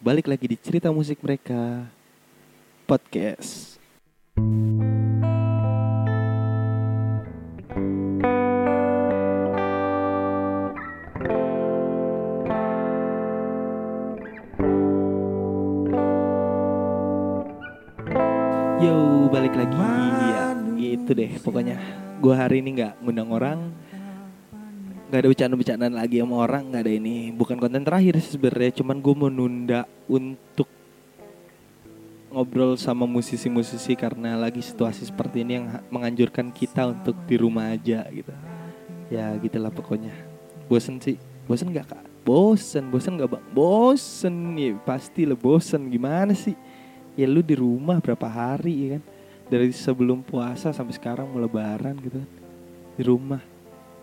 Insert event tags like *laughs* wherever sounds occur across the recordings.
Balik lagi di cerita musik mereka. Podcast. Yo, balik lagi. Ya, Itu deh pokoknya. Gue hari ini gak ngundang orang nggak ada bercanda-bercandaan lagi sama orang nggak ada ini. Bukan konten terakhir sih sebenarnya cuman gue mau nunda untuk ngobrol sama musisi-musisi karena lagi situasi seperti ini yang menganjurkan kita untuk di rumah aja gitu. Ya gitulah pokoknya. Bosen sih. Bosen nggak kak? Bosen bosen nggak bang? Bosen. Ya pasti lah bosen. Gimana sih? Ya lu di rumah berapa hari ya kan? Dari sebelum puasa sampai sekarang mau lebaran gitu kan. Di rumah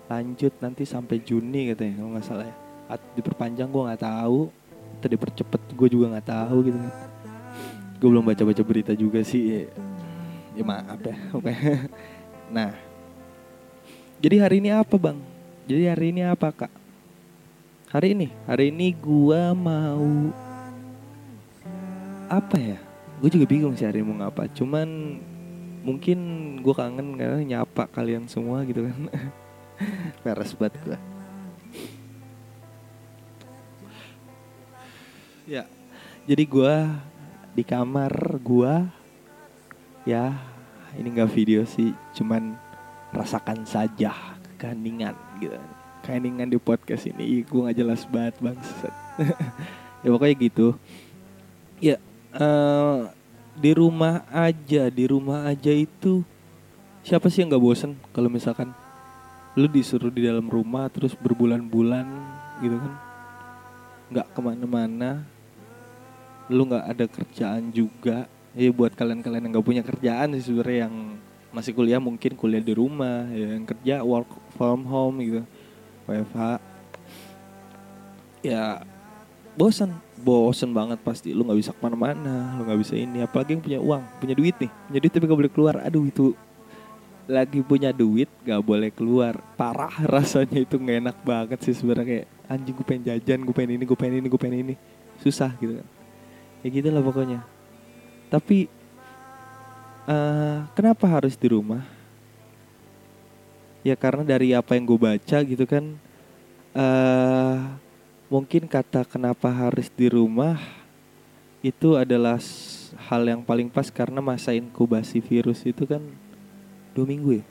lanjut nanti sampai Juni katanya kalau nggak salah ya. Atau diperpanjang gue nggak tahu. Atau dipercepet gue juga nggak tahu gitu kan. Gue belum baca baca berita juga sih. Ya maaf ya. *laughs* Oke. Nah. Jadi hari ini apa bang? Jadi hari ini apa kak? Hari ini? Hari ini gue mau apa ya? Gue juga bingung sih hari ini mau ngapa. Cuman mungkin gue kangen karena nyapa kalian semua gitu kan *laughs* *laughs* Peres banget gue. Ya, jadi gue di kamar gue ya ini nggak video sih, cuman rasakan saja keheningan gitu. Keheningan di podcast ini gue nggak jelas banget bang. *laughs* ya pokoknya gitu. Ya uh, di rumah aja, di rumah aja itu siapa sih yang nggak bosen kalau misalkan lu disuruh di dalam rumah terus berbulan-bulan gitu kan? Nggak ke mana-mana. Lu nggak ada kerjaan juga. Ya buat kalian-kalian yang nggak punya kerjaan sih sebenarnya yang masih kuliah mungkin kuliah di rumah ya yang kerja work from home gitu. WFH ya bosan bosan banget pasti. Lu nggak bisa ke mana-mana lu nggak bisa ini. Apalagi yang punya uang punya duit nih. Punya duit tapi gak boleh keluar. Aduh itu lagi punya duit gak boleh keluar. Parah *laughs* rasanya itu nggak enak banget sih sebenarnya. Kayak anjing gue pengen jajan gue pengen ini gue pengen ini gue pengen ini. Susah gitu kan. Ya gitu lah pokoknya. Tapi uh, kenapa harus di rumah? Ya karena dari apa yang gue baca gitu kan uh, mungkin kata kenapa harus di rumah itu adalah hal yang paling pas karena masa inkubasi virus itu kan dua minggu ya?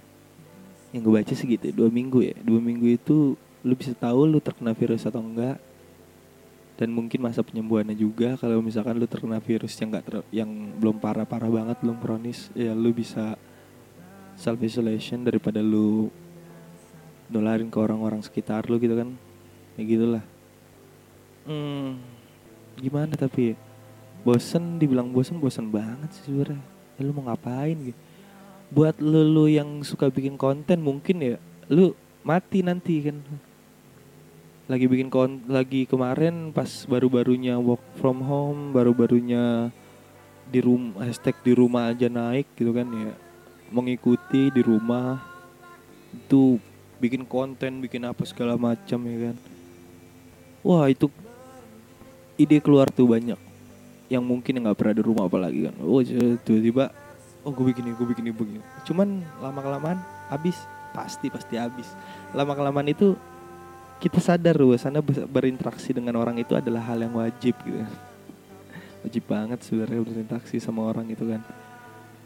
Yang gue baca segitu dua minggu ya. Dua minggu itu lu bisa tahu lu terkena virus atau enggak. Dan mungkin masa penyembuhannya juga kalau misalkan lu terkena virus yang enggak ter yang belum parah parah banget belum kronis ya lu bisa self isolation daripada lu nularin ke orang-orang sekitar lu gitu kan. Ya gitulah. Hmm, gimana tapi bosen dibilang bosen bosen banget sih sebenernya ya, lu mau ngapain gitu buat lu, lu yang suka bikin konten mungkin ya lu mati nanti kan. Lagi bikin kon lagi kemarin pas baru-barunya work from home baru-barunya di rumah hashtag di rumah aja naik gitu kan ya. Mengikuti di rumah itu bikin konten bikin apa segala macam ya kan. Wah itu ide keluar tuh banyak. Yang mungkin nggak pernah di rumah apalagi kan. Oh tiba-tiba oh gue bikin ini gue bikin ini begini cuman lama kelamaan habis. Pasti pasti habis. Lama kelamaan itu kita sadar sana berinteraksi dengan orang itu adalah hal yang wajib gitu. *laughs* Wajib banget sebenarnya berinteraksi sama orang itu kan.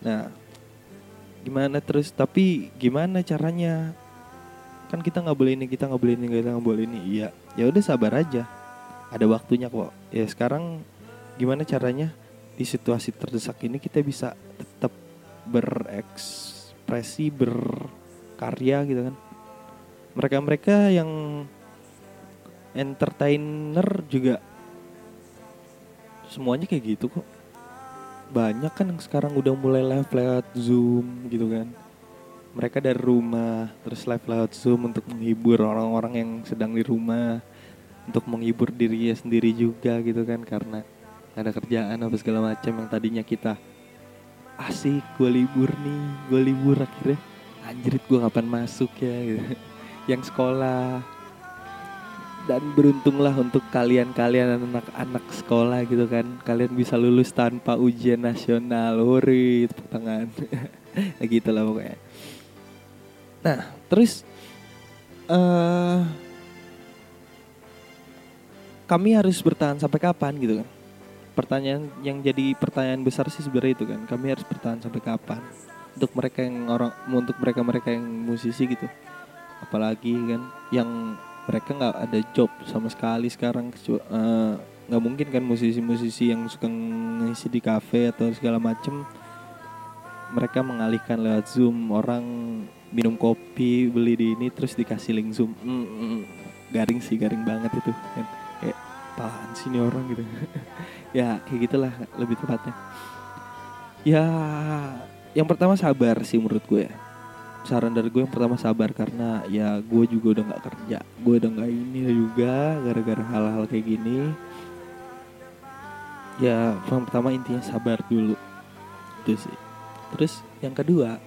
Nah gimana terus? Tapi gimana caranya? Kan kita nggak boleh ini kita nggak boleh ini kita nggak boleh ini. Iya ya udah sabar aja. Ada waktunya kok. Ya sekarang gimana caranya? Di situasi terdesak ini kita bisa tetap berekspresi berkarya gitu kan. Mereka-mereka yang entertainer juga semuanya kayak gitu kok. Banyak kan yang sekarang udah mulai live lewat zoom gitu kan. Mereka dari rumah terus live lewat zoom untuk menghibur orang-orang yang sedang di rumah untuk menghibur dirinya sendiri juga gitu kan karena ada kerjaan apa segala macam yang tadinya kita asik gue libur nih gue libur akhirnya. Anjrit gue kapan masuk ya gitu. Yang sekolah. Dan beruntunglah untuk kalian-kalian anak-anak sekolah gitu kan. Kalian bisa lulus tanpa ujian nasional. Hore tepuk tangan *laughs* gitu lah pokoknya. Nah terus uh, kami harus bertahan sampai kapan gitu kan pertanyaan yang jadi pertanyaan besar sih sebenarnya itu kan kami harus bertahan sampai kapan? Untuk mereka yang orang untuk mereka mereka yang musisi gitu. Apalagi kan yang mereka nggak ada job sama sekali sekarang eh, nggak uh, mungkin kan musisi-musisi yang suka ngisi di kafe atau segala macem mereka mengalihkan lewat zoom. Orang minum kopi beli di ini terus dikasih link zoom. Mm, mm, mm. garing sih garing banget itu kan. Kayak apaan sih ini orang? gitu *laughs* ya kayak gitulah lebih tepatnya. Ya yang pertama sabar sih menurut gue ya. Saran dari gue yang pertama sabar karena ya gue juga udah nggak kerja gue udah nggak ini juga gara-gara hal-hal kayak gini. Ya yang pertama intinya sabar dulu. Itu sih. Terus yang kedua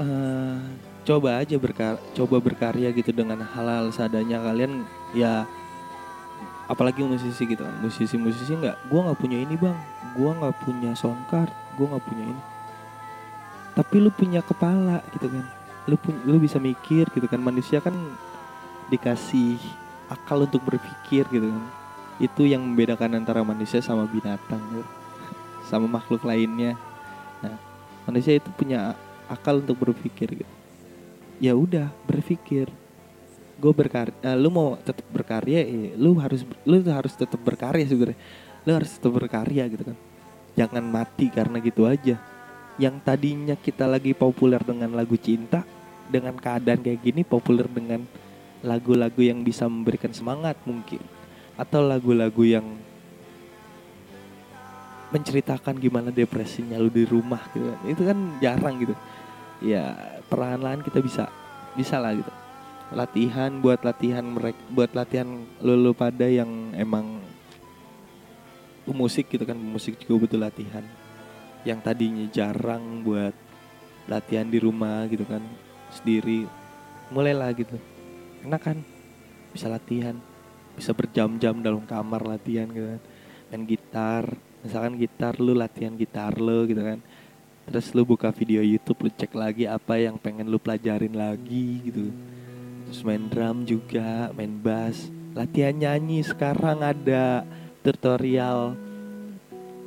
uh, coba aja berkar coba berkarya gitu dengan hal-hal seadanya. Kalian ya apalagi musisi gitu musisi-musisi nggak gue nggak punya ini bang. Gue nggak punya sound card gue nggak punya ini. Tapi lu punya kepala gitu kan. Lu pun lu bisa mikir gitu kan. Manusia kan dikasih akal untuk berpikir gitu kan. Itu yang membedakan antara manusia sama binatang gitu. sama makhluk lainnya. Nah manusia itu punya akal untuk berpikir gitu. Ya udah berpikir gue berkarya uh, lu mau tetap berkarya ya, lu harus lu harus tetap berkarya sebenarnya lu harus tetap berkarya gitu kan. Jangan mati karena gitu aja. Yang tadinya kita lagi populer dengan lagu cinta dengan keadaan kayak gini populer dengan lagu-lagu yang bisa memberikan semangat mungkin. Atau lagu-lagu yang menceritakan gimana depresinya lu di rumah gitu kan. Itu kan jarang gitu. Ya perlahan-lahan kita bisa bisa lah gitu latihan buat latihan mereka buat latihan lu, lu pada yang emang musik gitu kan musik juga butuh latihan. Yang tadinya jarang buat latihan di rumah gitu kan sendiri mulailah gitu. Enak kan? Bisa latihan bisa berjam-jam dalam kamar latihan gitu kan. Main gitar misalkan gitar lu latihan gitar lu gitu kan. Terus lu buka video YouTube lu cek lagi apa yang pengen lu pelajarin lagi gitu terus main drum juga main bass. Latihan nyanyi sekarang ada tutorial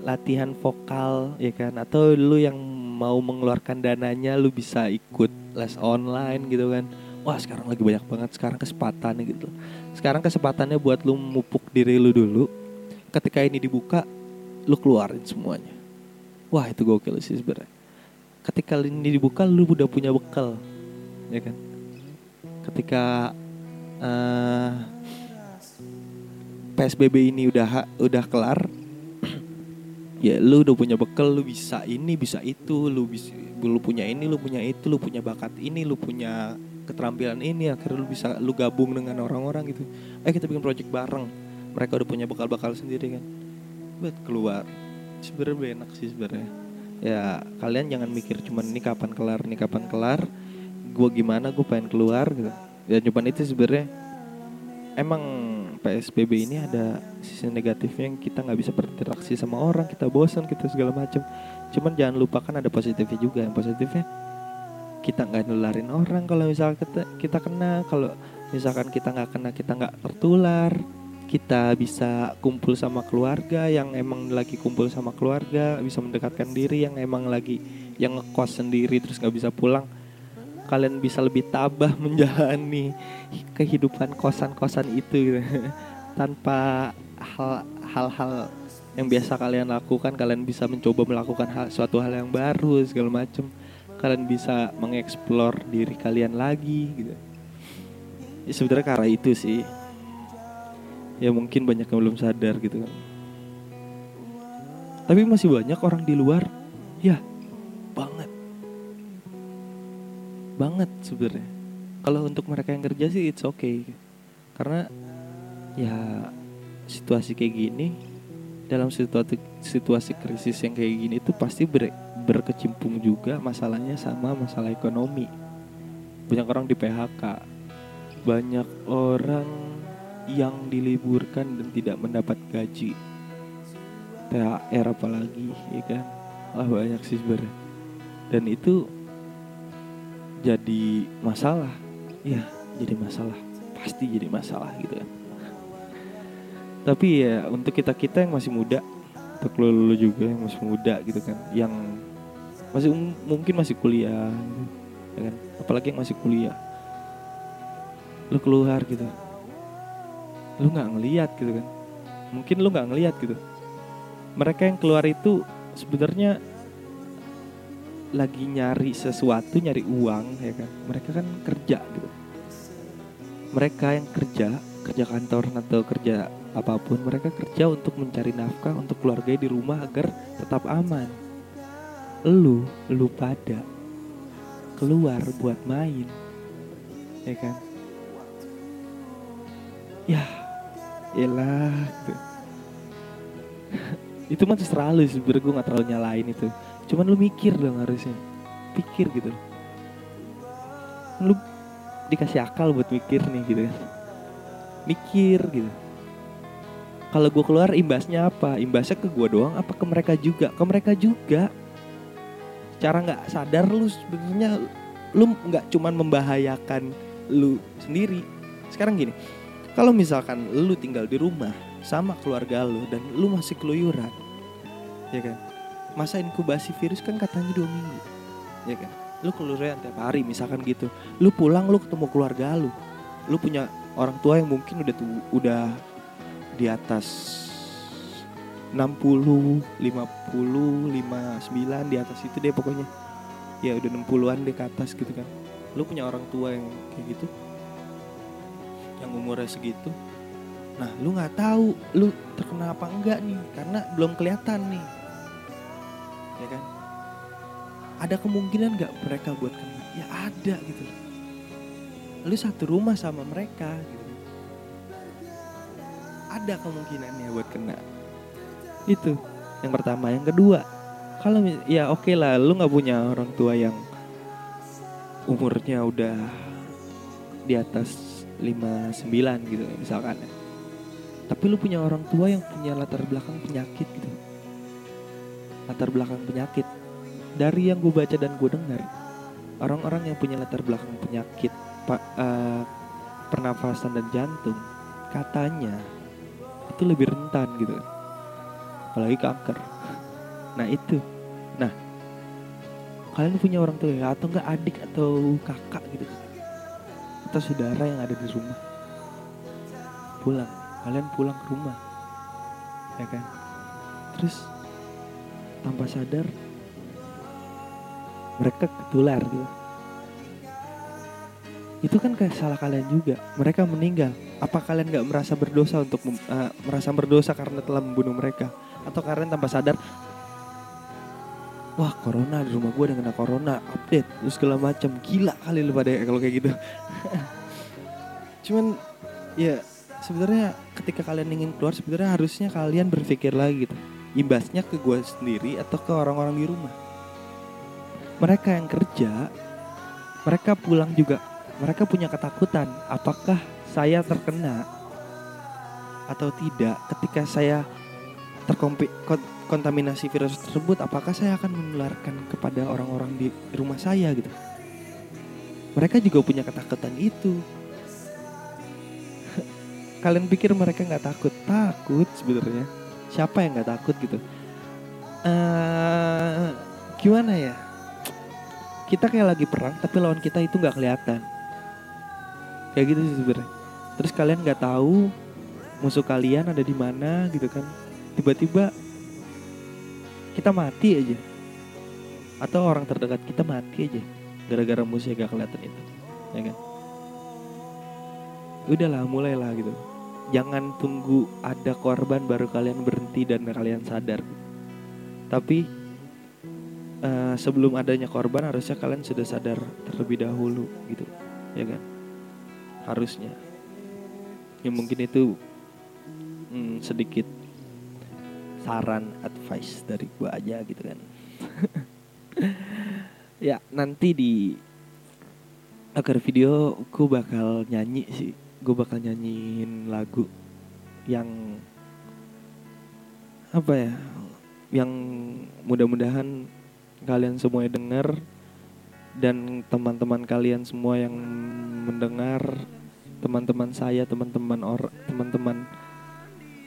latihan vokal ya kan? Atau lu yang mau mengeluarkan dananya lu bisa ikut les online gitu kan? Wah sekarang lagi banyak banget. Sekarang kesempatannya gitu. Sekarang kesempatannya buat lu mupuk diri lu dulu. Ketika ini dibuka lu keluarin semuanya. Wah itu gokil sih sebenarnya. Ketika ini dibuka lu udah punya bekal ya kan ketika uh, eh, PSBB ini udah udah kelar *clears throat* ya lu udah punya bekal lu bisa ini bisa itu lu bisa lu punya ini lu punya itu lu punya bakat ini lu punya keterampilan ini akhirnya lu bisa lu gabung dengan orang-orang gitu. Eh kita bikin project bareng. Mereka udah punya bekal-bekal sendiri kan. Buat keluar. Sebenarnya enak sih sebenarnya. Ya kalian jangan mikir cuman ini kapan kelar ini kapan kelar gue gimana gue pengen keluar gitu. Ya cuman itu sebenarnya emang PSBB ini ada sisi negatifnya yang kita nggak bisa berinteraksi sama orang kita bosan kita segala macam cuman jangan lupakan ada positifnya juga yang positifnya kita nggak nularin orang kalau misalkan kita kita kena. Kalau misalkan kita nggak kena kita nggak tertular. Kita bisa kumpul sama keluarga yang emang lagi kumpul sama keluarga bisa mendekatkan diri yang emang lagi yang ngekos sendiri terus nggak bisa pulang kalian bisa lebih tabah *laughs* menjalani kehidupan kosan-kosan itu gitu. *laughs* tanpa hal-hal yang biasa kalian lakukan kalian bisa mencoba melakukan hal, suatu hal yang baru segala macam kalian bisa mengeksplor diri kalian lagi gitu. Ya sebenarnya karena itu sih. Ya mungkin banyak yang belum sadar gitu kan. Tapi masih banyak orang di luar. Ya banget sebenarnya. Kalau untuk mereka yang kerja sih it's okay. Karena ya situasi kayak gini dalam situasi situasi krisis yang kayak gini itu pasti ber, berkecimpung juga masalahnya sama masalah ekonomi. Banyak orang di PHK banyak orang yang diliburkan dan tidak mendapat gaji. THR apalagi ya kan? Lah banyak sih sebenarnya. Dan itu jadi masalah. Ya jadi masalah. Pasti jadi masalah gitu kan. Tapi ya untuk kita kita yang masih muda untuk lo, lo juga yang masih muda gitu kan yang masih mungkin masih kuliah gitu, ya kan? Apalagi yang masih kuliah. Lu keluar gitu. Lu nggak ngeliat gitu kan. Mungkin lu nggak ngeliat gitu. Mereka yang keluar itu sebenarnya lagi nyari sesuatu nyari uang ya kan? Mereka kan kerja gitu. Mereka yang kerja kerja kantor atau kerja apa pun mereka kerja untuk mencari nafkah untuk keluarga di rumah agar tetap aman. Lu lu pada keluar buat main ya kan? Ya Elah gitu. *laughs* itu mah terserah lu sebenernya gue gak terlalu nyalain itu cuman lu mikir dong harusnya. Pikir gitu. Lu dikasih akal buat mikir nih gitu kan. Mikir gitu. Kalau gue keluar imbasnya apa? Imbasnya ke gue doang apa ke mereka juga? Ke mereka juga. Cara nggak sadar lu sebenarnya lu nggak cuman membahayakan lu sendiri. Sekarang gini kalau misalkan lu tinggal di rumah sama keluarga lu dan lu masih keluyuran, ya kan? Masa inkubasi virus kan katanya dua minggu, ya kan? Lu keluyuran tiap hari misalkan gitu. Lu pulang lu ketemu keluarga lu. Lu punya orang tua yang mungkin udah tuh, udah di atas 60, 50, 59 di atas itu deh pokoknya. Ya udah 60-an deh ke atas gitu kan. Lu punya orang tua yang kayak gitu, yang umurnya segitu nah lu nggak tahu lu terkena apa enggak nih karena belum kelihatan nih ya kan? Ada kemungkinan nggak mereka buat kena? Ya ada gitu lu satu rumah sama mereka gitu ada kemungkinannya buat kena. Itu yang pertama. Yang kedua kalau ya oke okay lah lu nggak punya orang tua yang umurnya udah di atas 59 gitu misalkan ya. Tapi lu punya orang tua yang punya latar belakang penyakit gitu. Latar belakang penyakit. Dari yang gue baca dan gue dengar, orang-orang yang punya latar belakang penyakit pak uh, pernafasan dan jantung katanya itu lebih rentan gitu. Apalagi kanker. Nah itu. Nah kalian punya orang tua ya atau enggak adik atau kakak gitu? Atau saudara yang ada di rumah? Pulang. Kalian pulang ke rumah. Ya kan? Terus tanpa sadar mereka ketular gitu. Itu kan kayak salah kalian juga. Mereka meninggal. Apa kalian nggak merasa berdosa untuk uh, merasa berdosa karena telah membunuh mereka? Atau kalian tanpa sadar wah corona di rumah gue ada kena corona update terus segala macam gila kali lu pada kalau kayak gitu. *laughs* Cuman ya sebenarnya ketika kalian ingin keluar sebenarnya harusnya kalian berpikir lagi gitu imbasnya ke gue sendiri atau ke orang-orang di rumah. Mereka yang kerja mereka pulang juga mereka punya ketakutan apakah saya terkena atau tidak ketika saya terkontaminasi virus tersebut apakah saya akan menularkan kepada orang-orang di rumah saya gitu? Mereka juga punya ketakutan itu. *laughs* Kalian pikir mereka nggak takut? Takut sebenarnya siapa yang nggak takut gitu? Uh, gimana ya? Kita kayak lagi perang tapi lawan kita itu nggak kelihatan. Kayak gitu sih sebenarnya. Terus kalian nggak tahu musuh kalian ada di mana gitu kan? Tiba-tiba kita mati aja. Atau orang terdekat kita mati aja gara-gara musuh gak kelihatan itu ya kan? Udahlah mulailah gitu jangan tunggu ada korban baru kalian berhenti dan kalian sadar. Tapi uh, sebelum adanya korban harusnya kalian sudah sadar terlebih dahulu gitu ya kan? Harusnya. Ya mungkin itu hmm, sedikit saran advice dari gua aja gitu kan. *laughs* Ya nanti di akhir video gue bakal nyanyi sih gue bakal nyanyiin lagu yang apa ya yang mudah-mudahan kalian semua dengar dan teman-teman kalian semua yang mendengar teman-teman saya teman-teman or teman-teman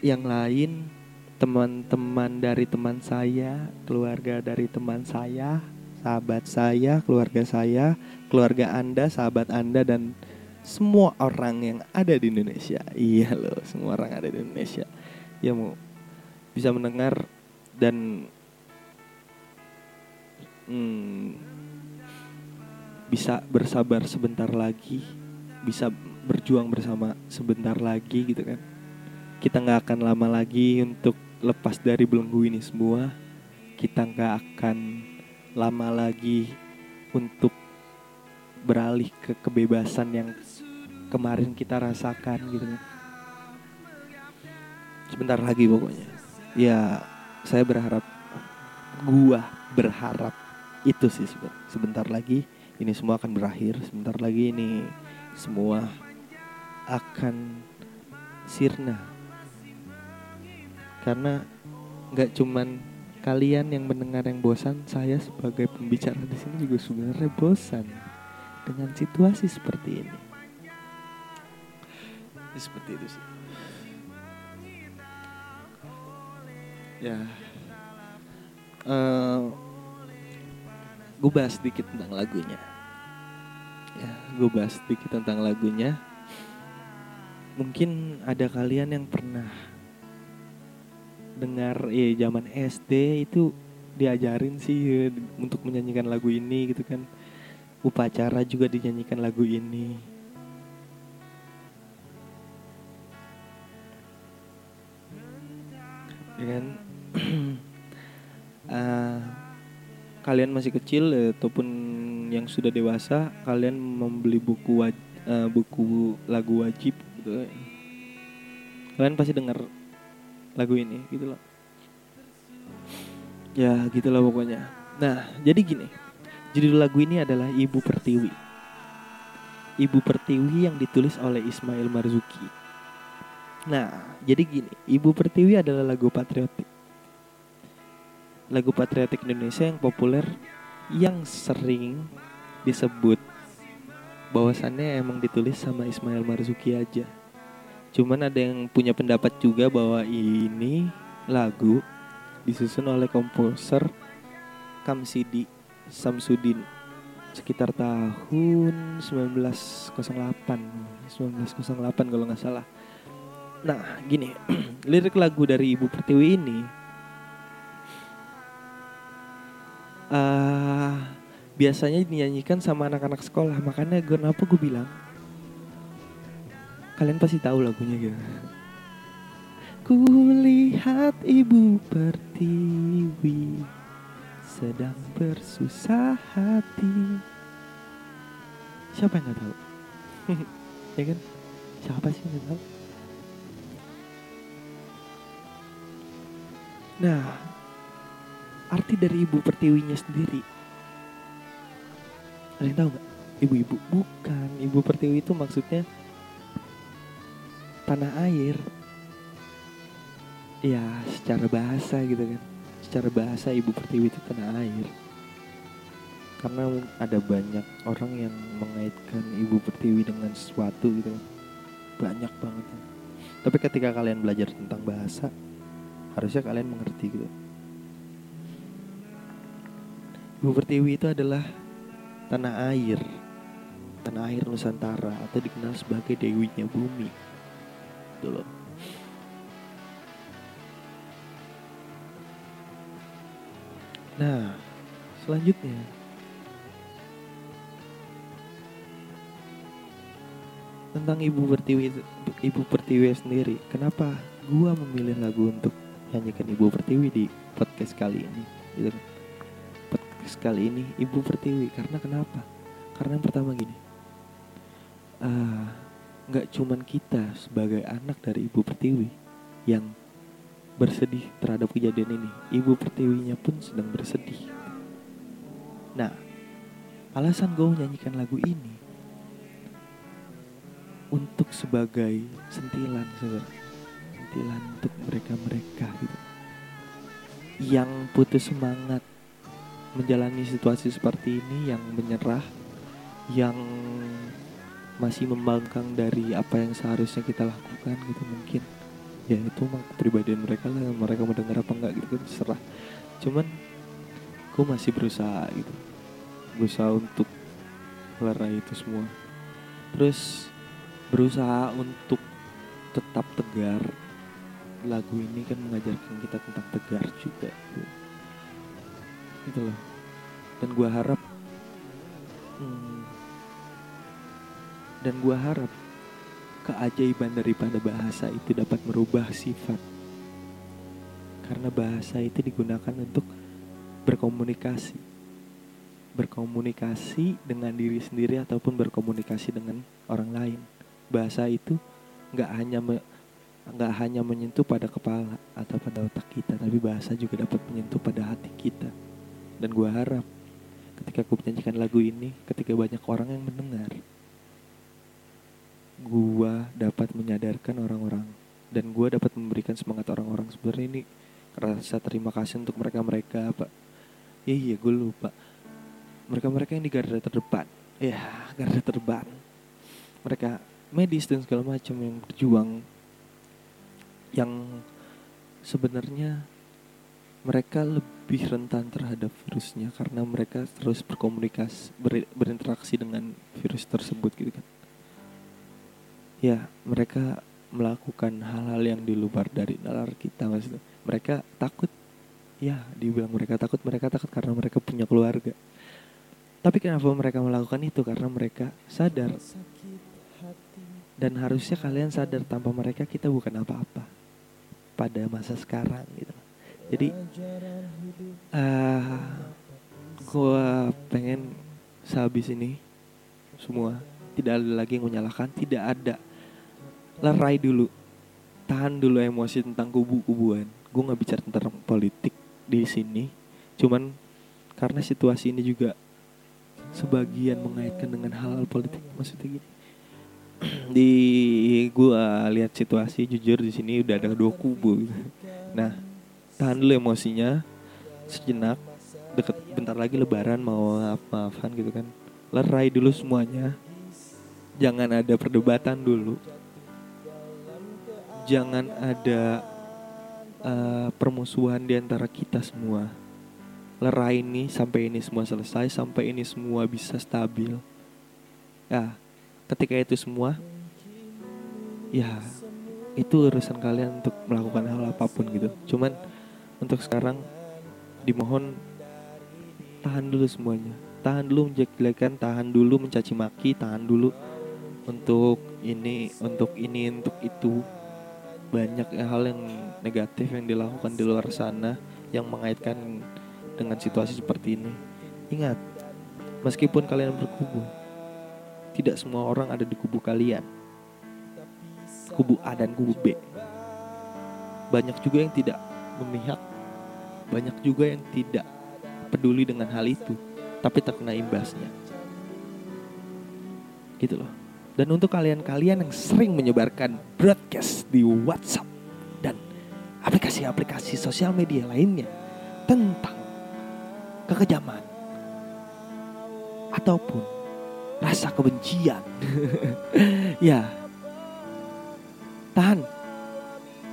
yang lain teman-teman dari teman saya keluarga dari teman saya sahabat saya keluarga saya keluarga anda sahabat anda dan semua orang yang ada di Indonesia. Iya loh semua orang ada di Indonesia. Ya mau bisa mendengar dan hmm, bisa bersabar sebentar lagi bisa berjuang bersama sebentar lagi gitu kan. Kita nggak akan lama lagi untuk lepas dari belenggu ini semua. Kita nggak akan lama lagi untuk beralih ke kebebasan yang kemarin kita rasakan gitu kan. Sebentar lagi pokoknya. Ya saya berharap gua berharap itu sih sebentar lagi ini semua akan berakhir. Sebentar lagi ini semua akan sirna. Karena nggak cuman kalian yang mendengar yang bosan saya sebagai pembicara di sini juga sebenarnya bosan dengan situasi seperti ini seperti itu sih. Ya. Uh, eh, gue bahas sedikit tentang lagunya. Ya gue bahas sedikit tentang lagunya. Mungkin ada kalian yang pernah dengar ya zaman SD itu diajarin sih ya, untuk menyanyikan lagu ini gitu kan. Upacara juga dinyanyikan lagu ini ya kan? Uh, *clears throat* kalian masih kecil ya, ataupun yang sudah dewasa kalian membeli buku uh, buku lagu wajib gitu. Kalian pasti dengar lagu ini gitu loh. Ya gitulah pokoknya. Nah jadi gini. Judul lagu ini adalah Ibu Pertiwi. Ibu Pertiwi yang ditulis oleh Ismail Marzuki nah jadi gini Ibu Pertiwi adalah lagu patriotik. Lagu patriotik Indonesia yang populer yang sering disebut bahwasannya emang ditulis sama Ismail Marzuki aja. Cuman ada yang punya pendapat juga bahwa ini lagu disusun oleh komposer Kamsidi Samsudin sekitar tahun 1908 1908 kalau nggak salah nah gini *clears throat* lirik lagu dari Ibu Pertiwi ini uh, biasanya dinyanyikan sama anak-anak sekolah makanya gue kenapa gue bilang Kalian pasti tahu lagunya gitu. Kulihat ibu pertiwi sedang bersusah hati. Siapa yang nggak tahu? *laughs* ya kan? Siapa sih yang nggak tahu? Nah, arti dari ibu pertiwinya sendiri. Ada yang tahu nggak? Ibu-ibu bukan. Ibu pertiwi itu maksudnya tanah air ya secara bahasa gitu kan secara bahasa ibu pertiwi itu tanah air karena ada banyak orang yang mengaitkan ibu pertiwi dengan sesuatu gitu kan banyak banget ya. tapi ketika kalian belajar tentang bahasa harusnya kalian mengerti gitu. Ibu pertiwi itu adalah tanah air. Tanah air Nusantara atau dikenal sebagai dewinya bumi. Gitu loh. Nah selanjutnya. Tentang ibu pertiwi ibu pertiwi sendiri kenapa gua memilih lagu untuk nyanyikan ibu pertiwi di podcast kali ini gitu kan. podcast kali ini ibu pertiwi karena kenapa karena yang pertama gini uh, nggak cuman kita sebagai anak dari Ibu Pertiwi yang bersedih terhadap kejadian ini. Ibu Pertiwinya pun sedang bersedih. Nah, alasan gue menyanyikan lagu ini untuk sebagai sentilan sebenarnya sentilan untuk mereka-mereka gitu. Yang putus semangat menjalani situasi seperti ini yang menyerah yang masih membangkang dari apa yang seharusnya kita lakukan gitu mungkin. Ya itu mah kepribadian mereka lah mereka mau dengar apa enggak gitu kan serah cuman gue masih berusaha gitu. Berusaha untuk melerai itu semua. Terus berusaha untuk tetap tegar lagu ini kan mengajarkan kita tentang tegar juga gitu, loh. Dan gue harap hmm, dan gue harap keajaiban daripada bahasa itu dapat merubah sifat. Karena bahasa itu digunakan untuk berkomunikasi. Berkomunikasi dengan diri sendiri ataupun berkomunikasi dengan orang lain. Bahasa itu nggak hanya nggak hanya menyentuh pada kepala atau pada otak kita tapi bahasa juga dapat menyentuh pada hati kita. Dan gue harap ketika aku menyanyikan lagu ini ketika banyak orang yang mendengar gue dapat menyadarkan orang-orang. Dan gue dapat memberikan semangat orang-orang. Sebenarnya ini rasa terima kasih untuk mereka-mereka pak. Iya iya gue lupa. Mereka-mereka yang di garda terdepan. Ya garda terdepan. Mereka medis dan segala macam yang berjuang yang sebenarnya mereka lebih rentan terhadap virusnya karena mereka terus berkomunikasi ber, berinteraksi dengan virus tersebut gitu kan. Ya mereka melakukan hal-hal yang di luar dari nalar kita maksudnya. Mereka takut ya dibilang mereka takut mereka takut karena mereka punya keluarga. Tapi kenapa mereka melakukan itu? Karena mereka sadar. Dan harusnya kalian sadar tanpa mereka kita bukan apa-apa pada masa sekarang gitu. Jadi uh, ah, gue pengen sehabis ini semua tidak ada lagi yang menyalahkan, tidak ada lerai dulu, tahan dulu emosi tentang kubu-kubuan. Gue nggak bicara tentang politik di sini, cuman karena situasi ini juga sebagian mengaitkan dengan hal-hal politik maksudnya gini *clears throat* di gua lihat situasi jujur di sini udah ada dua kubu gitu. Nah, tahan dulu emosinya sejenak. Deket bentar lagi lebaran mau maaf-maafan gitu kan. Lerai dulu semuanya. Jangan ada perdebatan dulu. Jangan ada uh, permusuhan di antara kita semua. Lerai ini sampai ini semua selesai, sampai ini semua bisa stabil. Ya, ketika itu semua ya itu urusan kalian untuk melakukan hal apa pun gitu. Cuman untuk sekarang dimohon tahan dulu semuanya. Tahan dulu menjelekkan tahan dulu mencaci maki tahan dulu untuk ini untuk ini untuk itu. Banyak hal yang negatif yang dilakukan di luar sana yang mengaitkan dengan situasi seperti ini. Ingat meskipun kalian berkubu tidak semua orang ada di kubu kalian. Kubu A dan kubu B. Banyak juga yang tidak memihak. Banyak juga yang tidak peduli dengan hal itu, tapi terkena imbasnya. Gitu loh. Dan untuk kalian-kalian yang sering menyebarkan broadcast di WhatsApp dan aplikasi-aplikasi sosial media lainnya tentang kekejaman ataupun rasa kebencian. *laughs* ya. Tahan.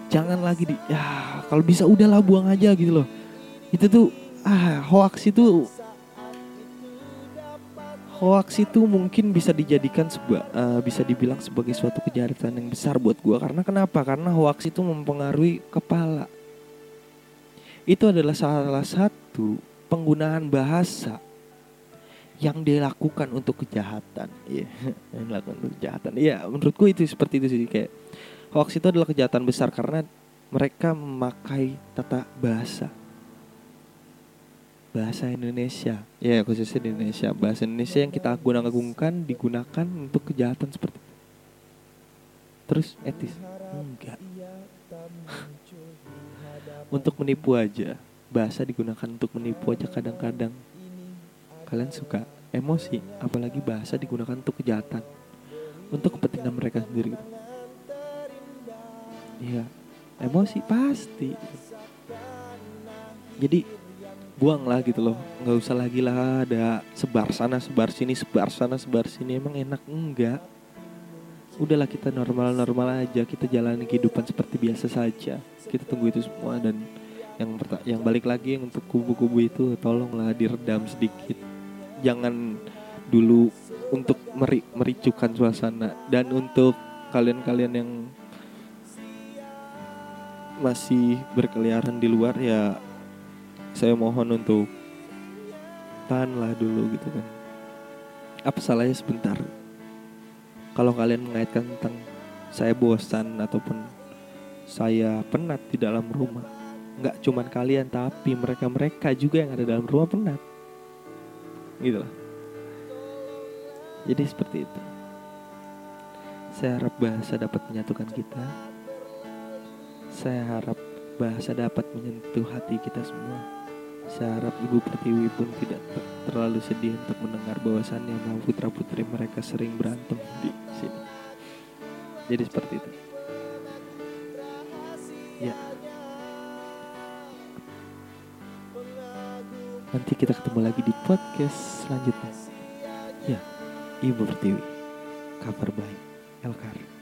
Jangan lagi di ya kalau bisa udahlah buang aja gitu loh. Itu tuh ah hoax itu hoax itu mungkin bisa dijadikan sebuah uh, bisa dibilang sebagai suatu kejahatan yang besar buat gua karena kenapa? Karena hoax itu mempengaruhi kepala. Itu adalah salah satu penggunaan bahasa yang dilakukan untuk kejahatan. Iya *laughs* yang dilakukan untuk kejahatan. Iya menurutku itu seperti itu sih kayak hoax itu adalah kejahatan besar karena mereka memakai tata bahasa. Bahasa Indonesia. Ya khususnya di Indonesia. Bahasa Indonesia yang kita guna-agungkan digunakan untuk kejahatan seperti itu. terus etis? Enggak. Untuk menipu aja. Bahasa digunakan untuk menipu aja kadang-kadang kalian suka emosi apalagi bahasa digunakan untuk kejahatan untuk kepentingan mereka sendiri gitu. Iya, emosi pasti. Jadi buanglah gitu loh, nggak usah lagi lah ada sebar sana sebar sini sebar sana sebar sini emang enak enggak? Udahlah kita normal-normal aja, kita jalani kehidupan seperti biasa saja. Kita tunggu itu semua dan yang yang balik lagi yang untuk kubu-kubu itu tolonglah diredam sedikit jangan dulu untuk meri mericukan suasana. Dan untuk kalian-kalian yang masih berkeliaran di luar ya saya mohon untuk tahanlah dulu gitu kan. Apa salahnya sebentar? Kalau kalian mengaitkan tentang saya bosan ataupun saya penat di dalam rumah nggak cuman kalian tapi mereka-mereka juga yang ada dalam rumah penat gitu loh jadi seperti itu saya harap bahasa dapat menyatukan kita saya harap bahasa dapat menyentuh hati kita semua saya harap Ibu Pertiwi pun tidak terlalu sedih untuk mendengar bahwasannya mau putra-putri mereka sering berantem di sini. Jadi seperti itu. Ya. Nanti kita ketemu lagi di podcast selanjutnya. Ya, Ibu Pertiwi. Kabar baik. Elkar.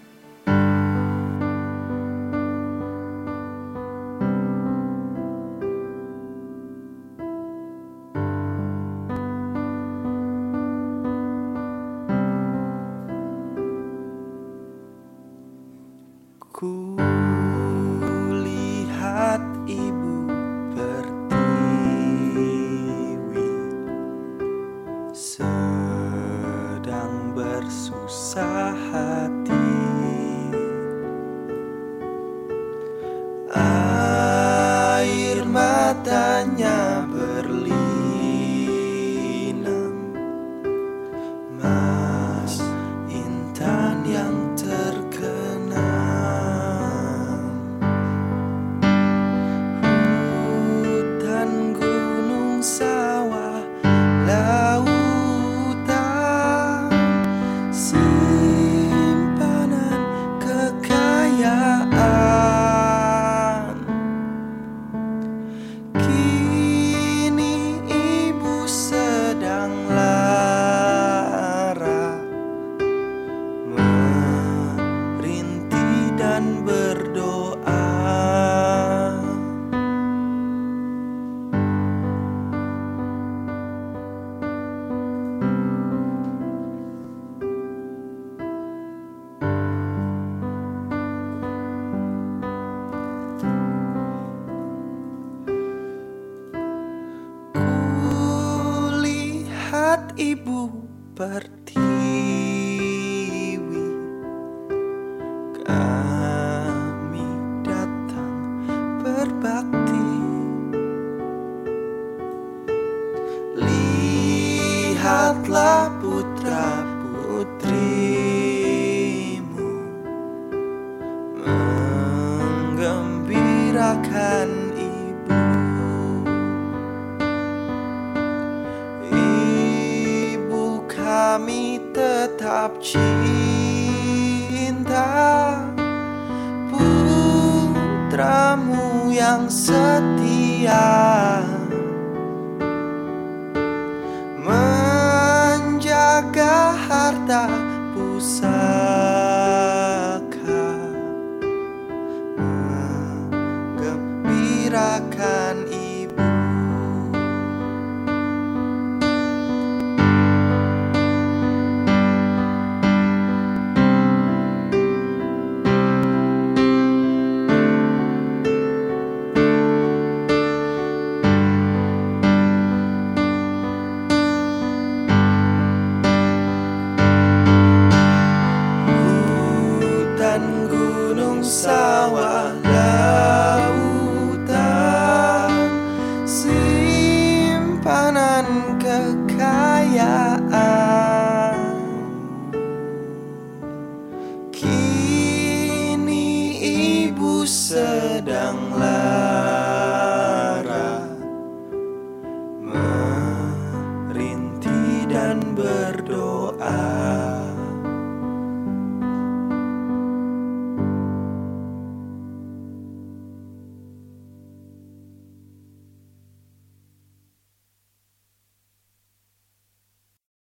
goodbye.